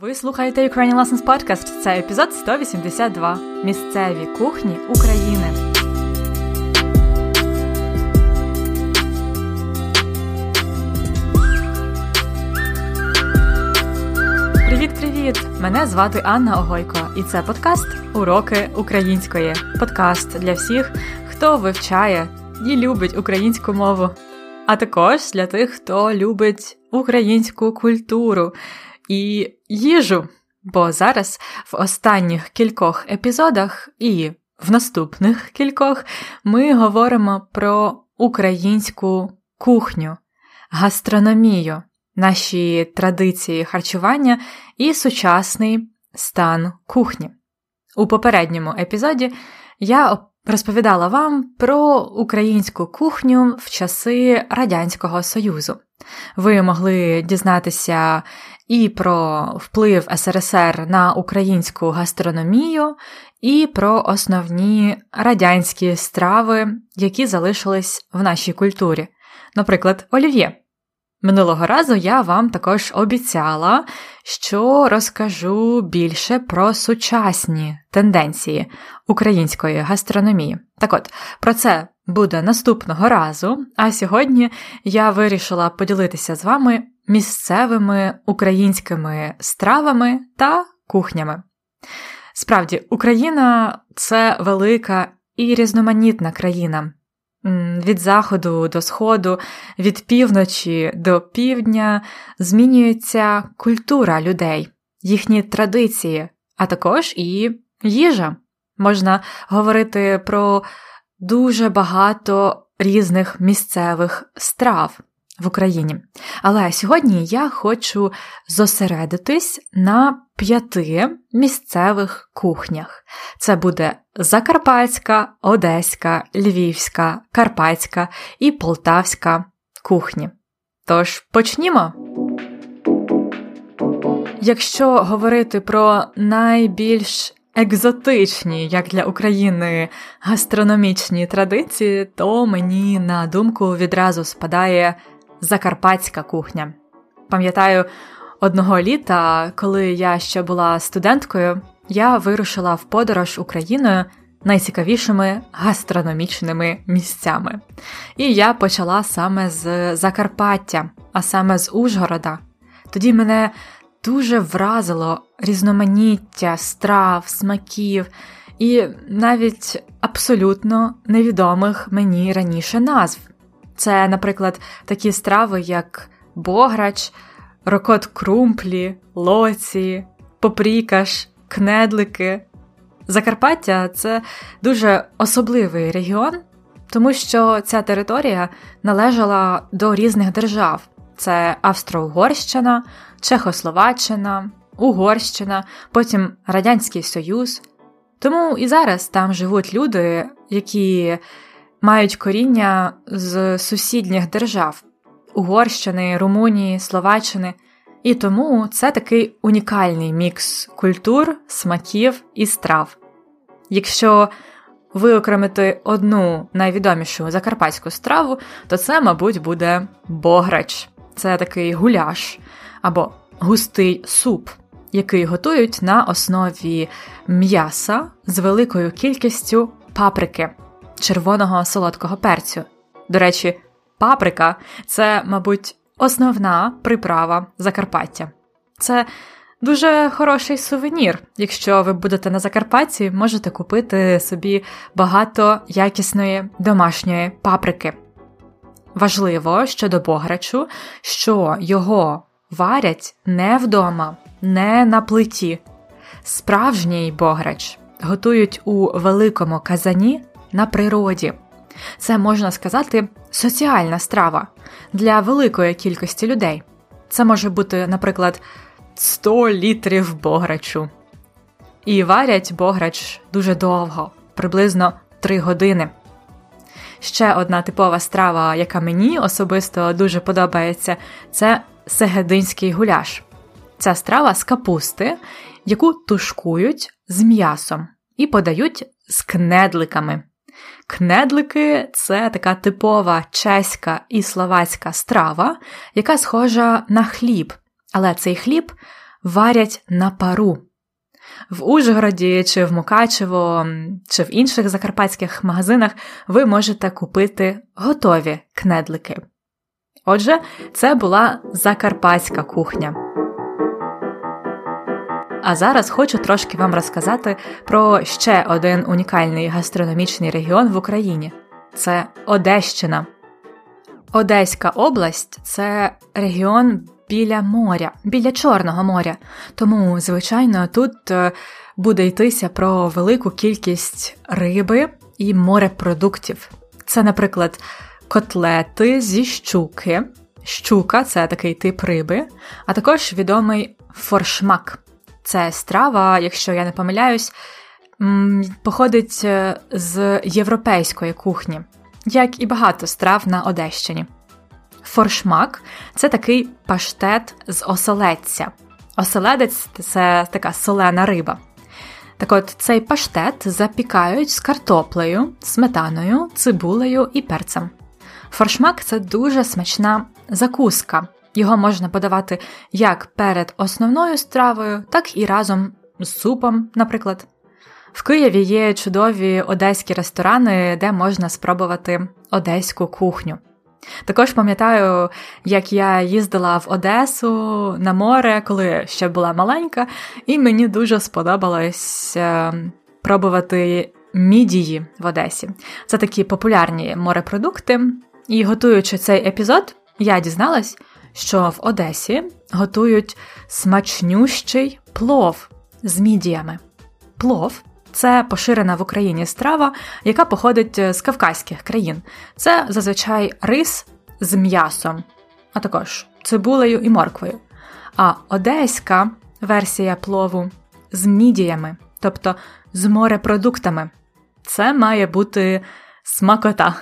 Ви слухаєте Ukrainian Lessons Podcast. Це епізод 182. Місцеві кухні України. Привіт-привіт! Мене звати Анна Огойко, і це подкаст Уроки української. Подкаст для всіх, хто вивчає і любить українську мову, а також для тих, хто любить українську культуру і їжу. Бо зараз в останніх кількох епізодах і в наступних кількох ми говоримо про українську кухню, гастрономію, наші традиції харчування і сучасний стан кухні. У попередньому епізоді я розповідала вам про українську кухню в часи Радянського Союзу. Ви могли дізнатися і про вплив СРСР на українську гастрономію, і про основні радянські страви, які залишились в нашій культурі, наприклад, олів'є. Минулого разу я вам також обіцяла, що розкажу більше про сучасні тенденції української гастрономії. Так от, про це буде наступного разу, а сьогодні я вирішила поділитися з вами місцевими українськими стравами та кухнями. Справді, Україна це велика і різноманітна країна. Від заходу до сходу, від півночі до півдня змінюється культура людей, їхні традиції, а також і їжа. Можна говорити про дуже багато різних місцевих страв в Україні. Але сьогодні я хочу зосередитись на п'яти місцевих кухнях. Це буде Закарпатська, Одеська, Львівська, Карпатська і Полтавська кухні. Тож почнімо. Якщо говорити про найбільш екзотичні, як для України, гастрономічні традиції, то мені на думку відразу спадає закарпатська кухня. Пам'ятаю, одного літа, коли я ще була студенткою, я вирушила в подорож Україною найцікавішими гастрономічними місцями. І я почала саме з Закарпаття, а саме з Ужгорода. Тоді мене дуже вразило різноманіття страв, смаків і навіть абсолютно невідомих мені раніше назв. Це, наприклад, такі страви, як бограч, рокот крумплі, лоці, попрікаш, кнедлики. Закарпаття це дуже особливий регіон, тому що ця територія належала до різних держав: це Австро-Угорщина, Чехословаччина, Угорщина, потім Радянський Союз. Тому і зараз там живуть люди, які мають коріння з сусідніх держав Угорщини, Румунії, Словаччини. І тому це такий унікальний мікс культур, смаків і страв. Якщо виокремити одну найвідомішу закарпатську страву, то це, мабуть, буде бограч. Це такий гуляш або густий суп, який готують на основі м'яса з великою кількістю паприки червоного солодкого перцю. До речі, паприка це, мабуть, основна приправа Закарпаття. Це дуже хороший сувенір. Якщо ви будете на Закарпатті, можете купити собі багато якісної домашньої паприки. Важливо щодо бограчу, що його варять не вдома, не на плиті. Справжній бограч готують у великому казані на природі. Це можна сказати соціальна страва для великої кількості людей. Це може бути, наприклад, 100 літрів бограчу. І варять бограч дуже довго, приблизно 3 години. Ще одна типова страва, яка мені особисто дуже подобається, це сегединський гуляш. Ця страва з капусти, яку тушкують з м'ясом і подають з кнедликами. Кнедлики це така типова чеська і словацька страва, яка схожа на хліб, але цей хліб варять на пару. В Ужгороді чи в Мукачево, чи в інших закарпатських магазинах ви можете купити готові кнедлики. Отже, це була закарпатська кухня. А зараз хочу трошки вам розказати про ще один унікальний гастрономічний регіон в Україні це Одещина. Одеська область це регіон біля моря, біля Чорного моря. Тому, звичайно, тут е, буде йтися про велику кількість риби і морепродуктів. Це, наприклад, котлети зі щуки. Щука це такий тип риби, а також відомий форшмак. Це страва, якщо я не помиляюсь, походить е, з європейської кухні, як і багато страв на Одещині. Форшмак це такий паштет з оселедця. Оселедець це така солена риба. Так от цей паштет запікають з картоплею, сметаною, цибулею і перцем. Форшмак це дуже смачна закуска. Його можна подавати як перед основною стравою, так і разом з супом, наприклад. В Києві є чудові одеські ресторани, де можна спробувати одеську кухню. Також пам'ятаю, як я їздила в Одесу на море, коли ще була маленька, і мені дуже сподобалось е, пробувати мідії в Одесі. Це такі популярні морепродукти. І готуючи цей епізод, я дізналась, що в Одесі готують смачнющий плов з мідіями. Плов це поширена в Україні страва, яка походить з кавказьких країн. Це зазвичай рис з м'ясом, а також цибулею і морквою. А одеська версія плову з мідіями, тобто з морепродуктами. Це має бути смакота.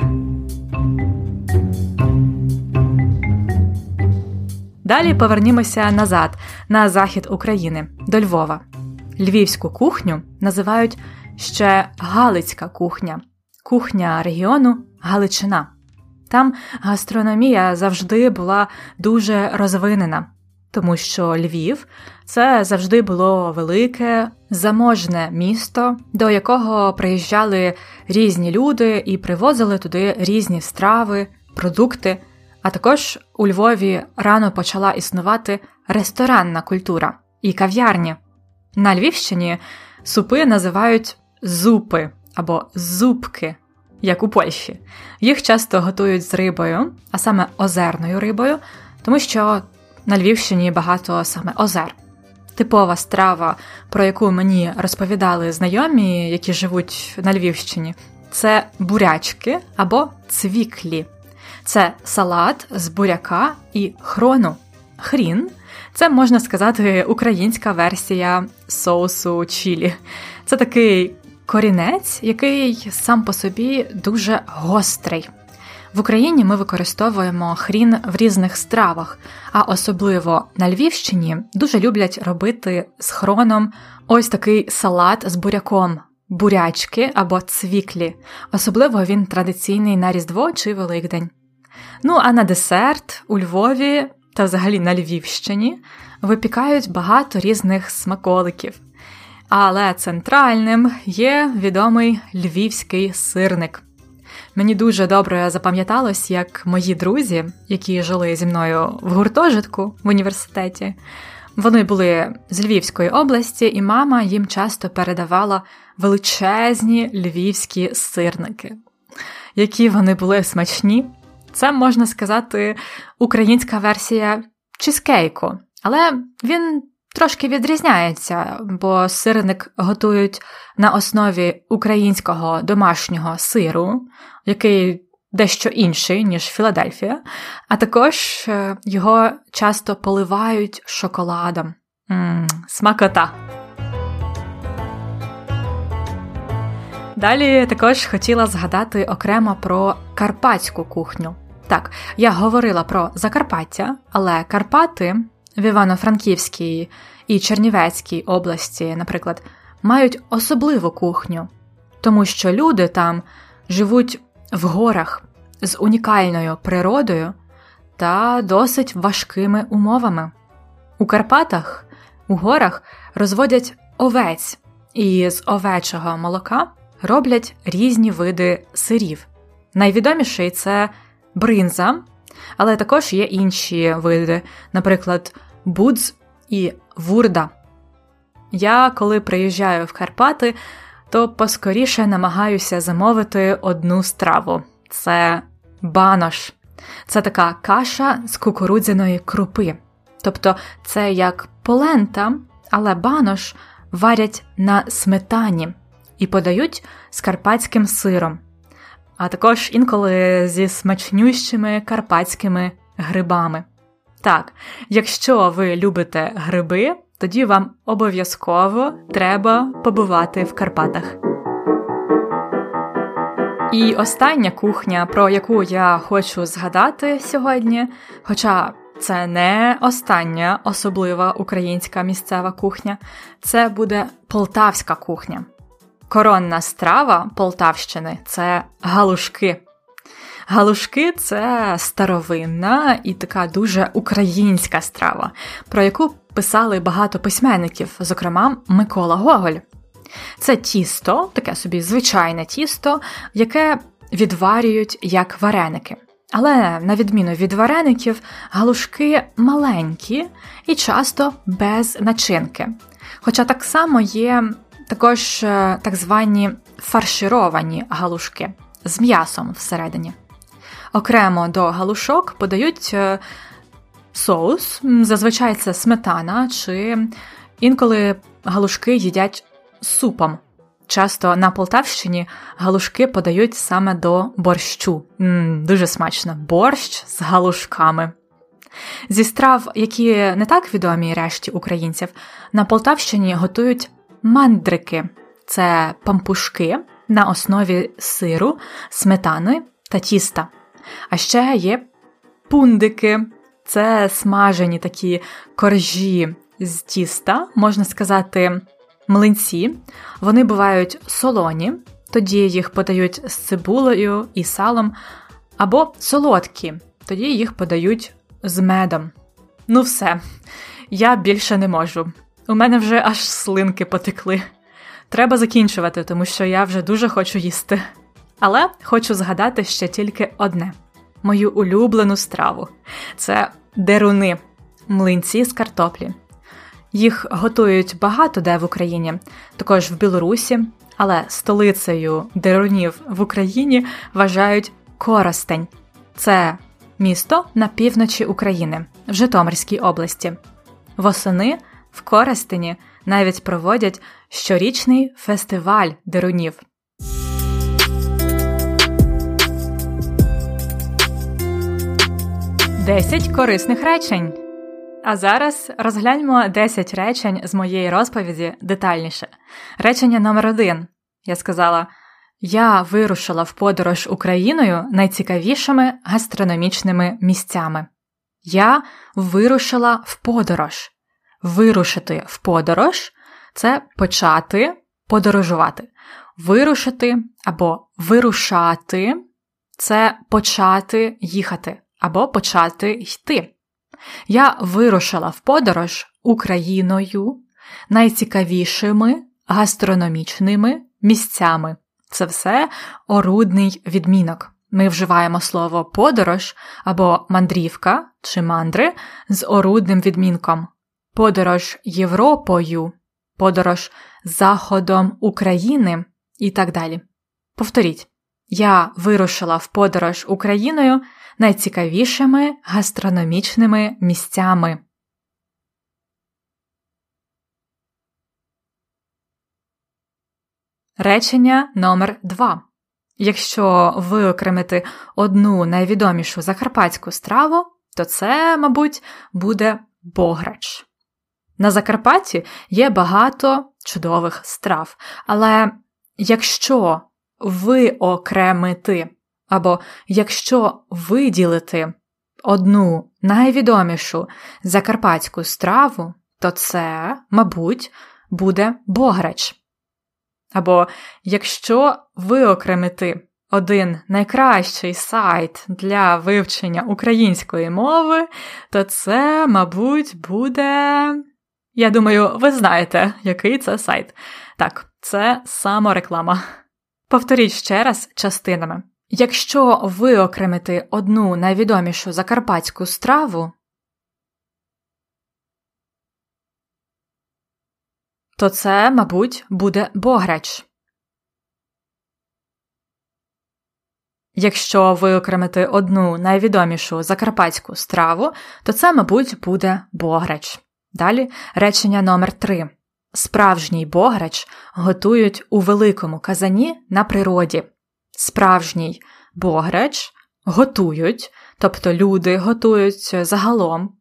Далі повернімося назад, на захід України, до Львова. Львівську кухню називають ще Галицька кухня, кухня регіону Галичина. Там гастрономія завжди була дуже розвинена, тому що Львів це завжди було велике, заможне місто, до якого приїжджали різні люди і привозили туди різні страви, продукти. А також у Львові рано почала існувати ресторанна культура і кав'ярні. На Львівщині супи називають зупи або зубки, як у Польщі. Їх часто готують з рибою, а саме озерною рибою, тому що на Львівщині багато саме озер. Типова страва, про яку мені розповідали знайомі, які живуть на Львівщині, це бурячки або цвіклі. Це салат з буряка і хрону. Хрін це можна сказати українська версія соусу чілі. Це такий корінець, який сам по собі дуже гострий. В Україні ми використовуємо хрін в різних стравах, а особливо на Львівщині дуже люблять робити з хроном ось такий салат з буряком, бурячки або цвіклі. Особливо він традиційний на Різдво чи Великдень. Ну а на десерт у Львові та взагалі на Львівщині випікають багато різних смаколиків. Але центральним є відомий львівський сирник. Мені дуже добре запам'яталось, як мої друзі, які жили зі мною в гуртожитку в університеті, вони були з Львівської області, і мама їм часто передавала величезні львівські сирники, які вони були смачні. Це можна сказати українська версія чизкейку, але він трошки відрізняється, бо сирник готують на основі українського домашнього сиру, який дещо інший, ніж Філадельфія, а також е, його часто поливають шоколадом. М-м, Смакота. Далі також хотіла згадати окремо про карпатську кухню. Так, я говорила про Закарпаття, але Карпати в Івано-Франківській і Чернівецькій області, наприклад, мають особливу кухню, тому що люди там живуть в горах з унікальною природою та досить важкими умовами. У Карпатах У горах розводять овець, і з овечого молока роблять різні види сирів. Найвідоміший це бринза, але також є інші види, наприклад, будз і вурда. Я, коли приїжджаю в Карпати, то поскоріше намагаюся замовити одну страву це банош. Це така каша з кукурудзяної крупи. Тобто це як полента, але банош варять на сметані і подають з карпатським сиром, а також інколи зі смачнющими карпатськими грибами. Так, якщо ви любите гриби, тоді вам обов'язково треба побувати в Карпатах. І остання кухня, про яку я хочу згадати сьогодні, хоча це не остання особлива українська місцева кухня, це буде полтавська кухня. Коронна страва Полтавщини це галушки. Галушки це старовинна і така дуже українська страва, про яку писали багато письменників, зокрема Микола Гоголь. Це тісто, таке собі звичайне тісто, яке відварюють як вареники. Але, на відміну від вареників, галушки маленькі і часто без начинки. Хоча так само є також е, так звані фаршировані галушки з м'ясом всередині. Окремо до галушок подають е, соус, зазвичай це сметана, чи інколи галушки їдять супом. Часто на Полтавщині галушки подають саме до борщу. М-м, Дуже смачно борщ з галушками. Зі страв, які не так відомі решті українців, на Полтавщині готують мандрики це пампушки на основі сиру, сметани та тіста. А ще є пундики це смажені такі коржі з тіста, можна сказати, млинці. Вони бувають солоні, тоді їх подають з цибулею і салом, або солодкі, тоді їх подають з медом. Ну, все, я більше не можу. У мене вже аж слинки потекли. Треба закінчувати, тому що я вже дуже хочу їсти. Але хочу згадати ще тільки одне: мою улюблену страву це деруни, млинці з картоплі. Їх готують багато де в Україні, також в Білорусі, але столицею дерунів в Україні вважають Коростень. Це місто на півночі України в Житомирській області. Восени в Коростені навіть проводять щорічний фестиваль дерунів. Десять корисних речень. А зараз розгляньмо 10 речень з моєї розповіді детальніше. Речення номер один. Я сказала: Я вирушила в подорож Україною найцікавішими гастрономічними місцями. Я вирушила в подорож. Вирушити в подорож це почати подорожувати. Вирушити або вирушати це почати їхати або почати йти. Я вирушила в подорож Україною найцікавішими гастрономічними місцями. Це все орудний відмінок. Ми вживаємо слово подорож або мандрівка чи мандри з орудним відмінком, подорож Європою, подорож Заходом України і так далі. Повторіть, я вирушила в подорож Україною найцікавішими гастрономічними місцями. Речення номер 2 Якщо виокремити одну найвідомішу закарпатську страву, то це, мабуть, буде бограч. На Закарпатті є багато чудових страв, але якщо виокремити або якщо виділити одну найвідомішу закарпатську страву, то це, мабуть, буде бограч. Або якщо виокремити один найкращий сайт для вивчення української мови, то це, мабуть, буде Я думаю, ви знаєте, який це сайт. Так, це самореклама. Повторіть ще раз частинами. Якщо виокремити одну найвідомішу закарпатську страву, то це, мабуть, буде бограч. Якщо виокремити одну найвідомішу закарпатську страву, то це, мабуть, буде бограч. Далі речення номер 3 Справжній бограч готують у великому казані на природі. Справжній бограч готують, тобто люди готують загалом,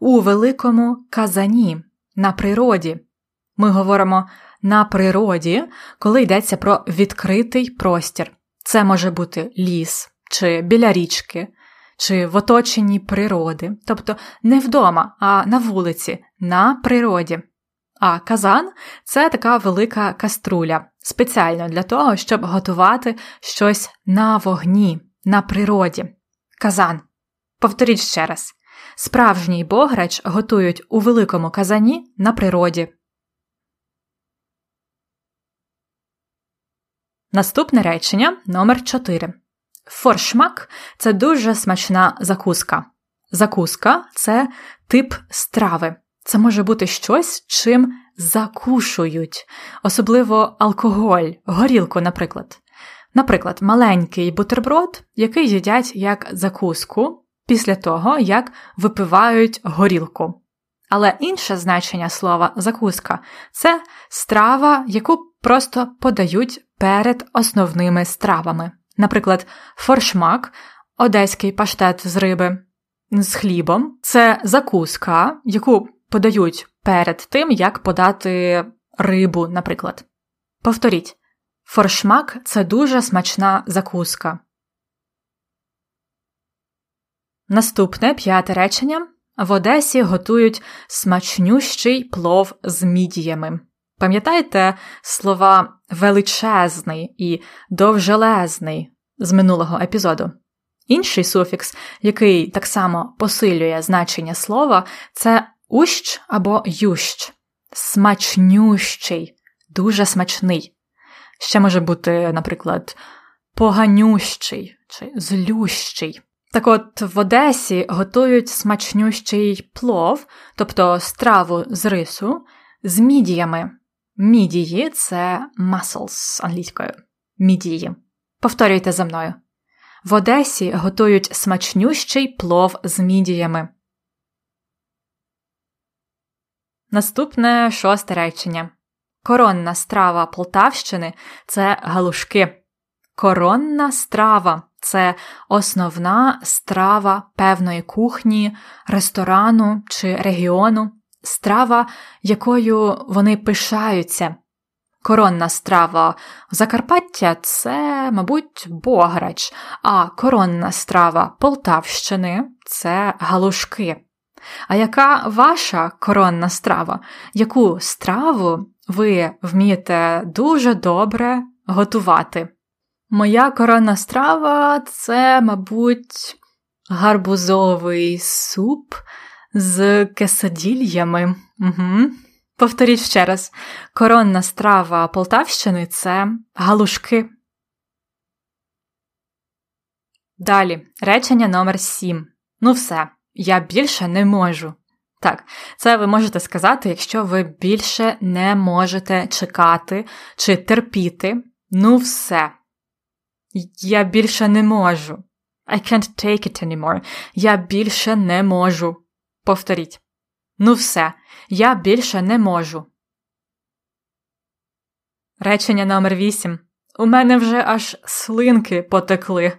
у великому казані на природі. Ми говоримо на природі, коли йдеться про відкритий простір. Це може бути ліс чи біля річки, чи в оточенні природи, тобто не вдома, а на вулиці, на природі. А казан це така велика каструля, спеціально для того, щоб готувати щось на вогні, на природі. Казан. Повторіть ще раз: справжній бограч готують у великому казані на природі. Наступне речення номер 4 Форшмак це дуже смачна закуска. Закуска це тип страви. Це може бути щось, чим закушують, особливо алкоголь, горілку, наприклад. Наприклад, маленький бутерброд, який їдять як закуску після того, як випивають горілку. Але інше значення слова закуска це страва, яку просто подають перед основними стравами. Наприклад, форшмак, одеський паштет з риби з хлібом це закуска, яку подають перед тим, як подати рибу, наприклад. Повторіть, форшмак це дуже смачна закуска. Наступне п'яте речення. В Одесі готують смачнющий плов з мідіями. Пам'ятаєте слова величезний і довжелезний з минулого епізоду? Інший суфікс, який так само посилює значення слова, це ущ або ющ, смачнющий, дуже смачний. Ще може бути, наприклад, поганющий чи злющий. Так от в Одесі готують смачнющий плов, тобто страву з рису, з мідіями. Мідії це mussels англійською. Мідії. Повторюйте за мною. В Одесі готують смачнющий плов з мідіями. Наступне шосте речення. Коронна страва Полтавщини це галушки. Коронна страва це основна страва певної кухні, ресторану чи регіону, страва, якою вони пишаються. Коронна страва Закарпаття це, мабуть, бограч, а коронна страва Полтавщини це галушки. А яка ваша коронна страва? Яку страву ви вмієте дуже добре готувати? Моя коронна страва це, мабуть, гарбузовий суп з кесадільями. Угу. Повторіть ще раз: коронна страва Полтавщини це галушки. Далі речення номер 7. Ну все, я більше не можу. Так, це ви можете сказати, якщо ви більше не можете чекати чи терпіти. Ну все. Я більше не можу. I can't take it anymore. Я більше не можу. Повторіть. Ну все, я більше не можу. Речення номер 8. У мене вже аж слинки потекли.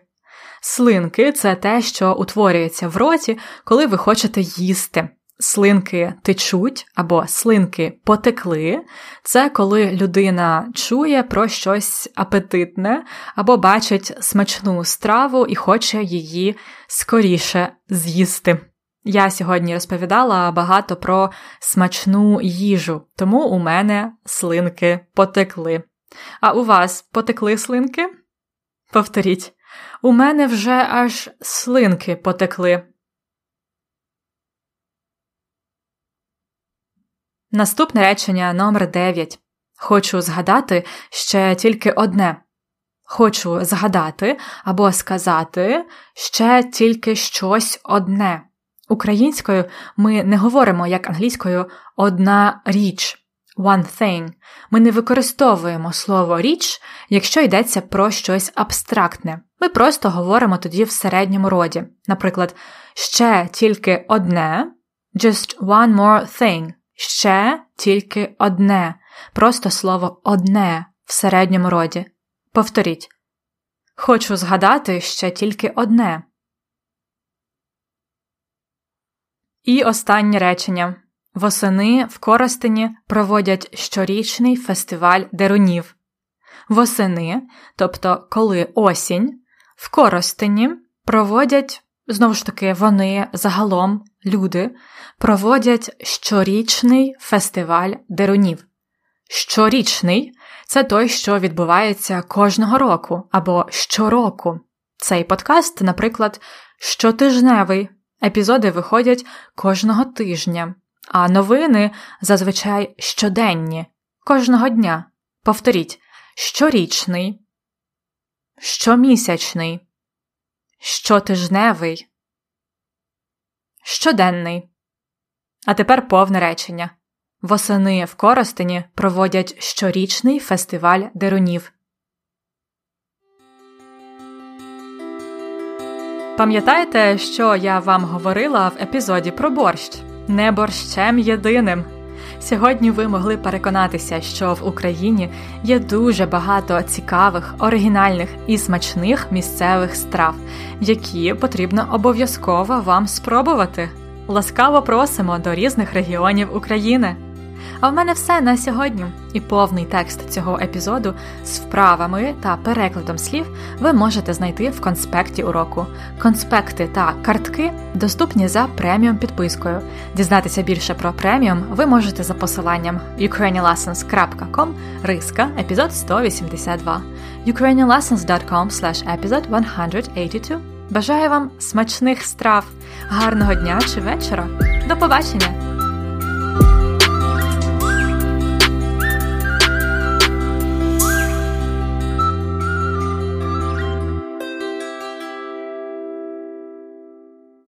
Слинки це те, що утворюється в роті, коли ви хочете їсти. Слинки течуть або слинки потекли, це коли людина чує про щось апетитне або бачить смачну страву і хоче її скоріше з'їсти. Я сьогодні розповідала багато про смачну їжу, тому у мене слинки потекли. А у вас потекли слинки? Повторіть, у мене вже аж слинки потекли. Наступне речення номер 9. Хочу згадати ще тільки одне. Хочу згадати або сказати ще тільки щось одне. Українською ми не говоримо як англійською одна річ one thing. Ми не використовуємо слово річ, якщо йдеться про щось абстрактне. Ми просто говоримо тоді в середньому роді. Наприклад, ще тільки одне, just one more thing. Ще тільки одне. Просто слово одне в середньому роді. Повторіть. Хочу згадати ще тільки одне. І останнє речення. Восени в Коростені проводять щорічний фестиваль дерунів. Восени, тобто коли осінь, в Коростені проводять, знову ж таки, вони загалом, люди, проводять щорічний фестиваль дерунів. Щорічний це той, що відбувається кожного року або щороку. Цей подкаст, наприклад, щотижневий. Епізоди виходять кожного тижня, а новини зазвичай щоденні, кожного дня. Повторіть щорічний, щомісячний, щотижневий, щоденний. А тепер повне речення. Восени в Коростені проводять щорічний фестиваль дерунів. Пам'ятаєте, що я вам говорила в епізоді про борщ? Не борщем єдиним. Сьогодні ви могли переконатися, що в Україні є дуже багато цікавих, оригінальних і смачних місцевих страв, які потрібно обов'язково вам спробувати. Ласкаво просимо до різних регіонів України. А в мене все на сьогодні. І повний текст цього епізоду з вправами та перекладом слів ви можете знайти в конспекті уроку. Конспекти та картки доступні за преміум підпискою. Дізнатися більше про преміум ви можете за посиланням ukrainianlessons.com риска епізод 182 ukrainianlessons.com episode 182 Бажаю вам смачних страв, гарного дня чи вечора. До побачення!